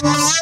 Música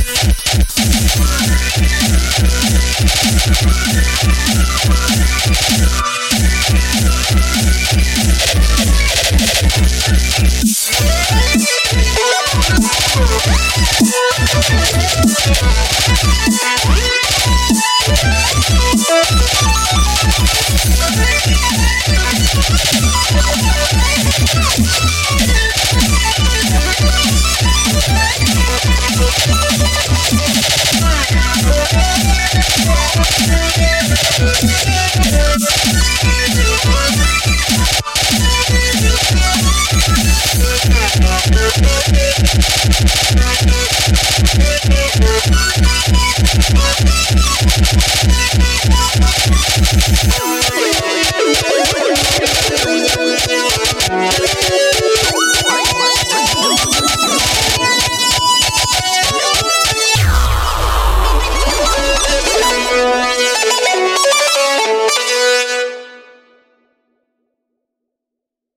Thank you. Thank you.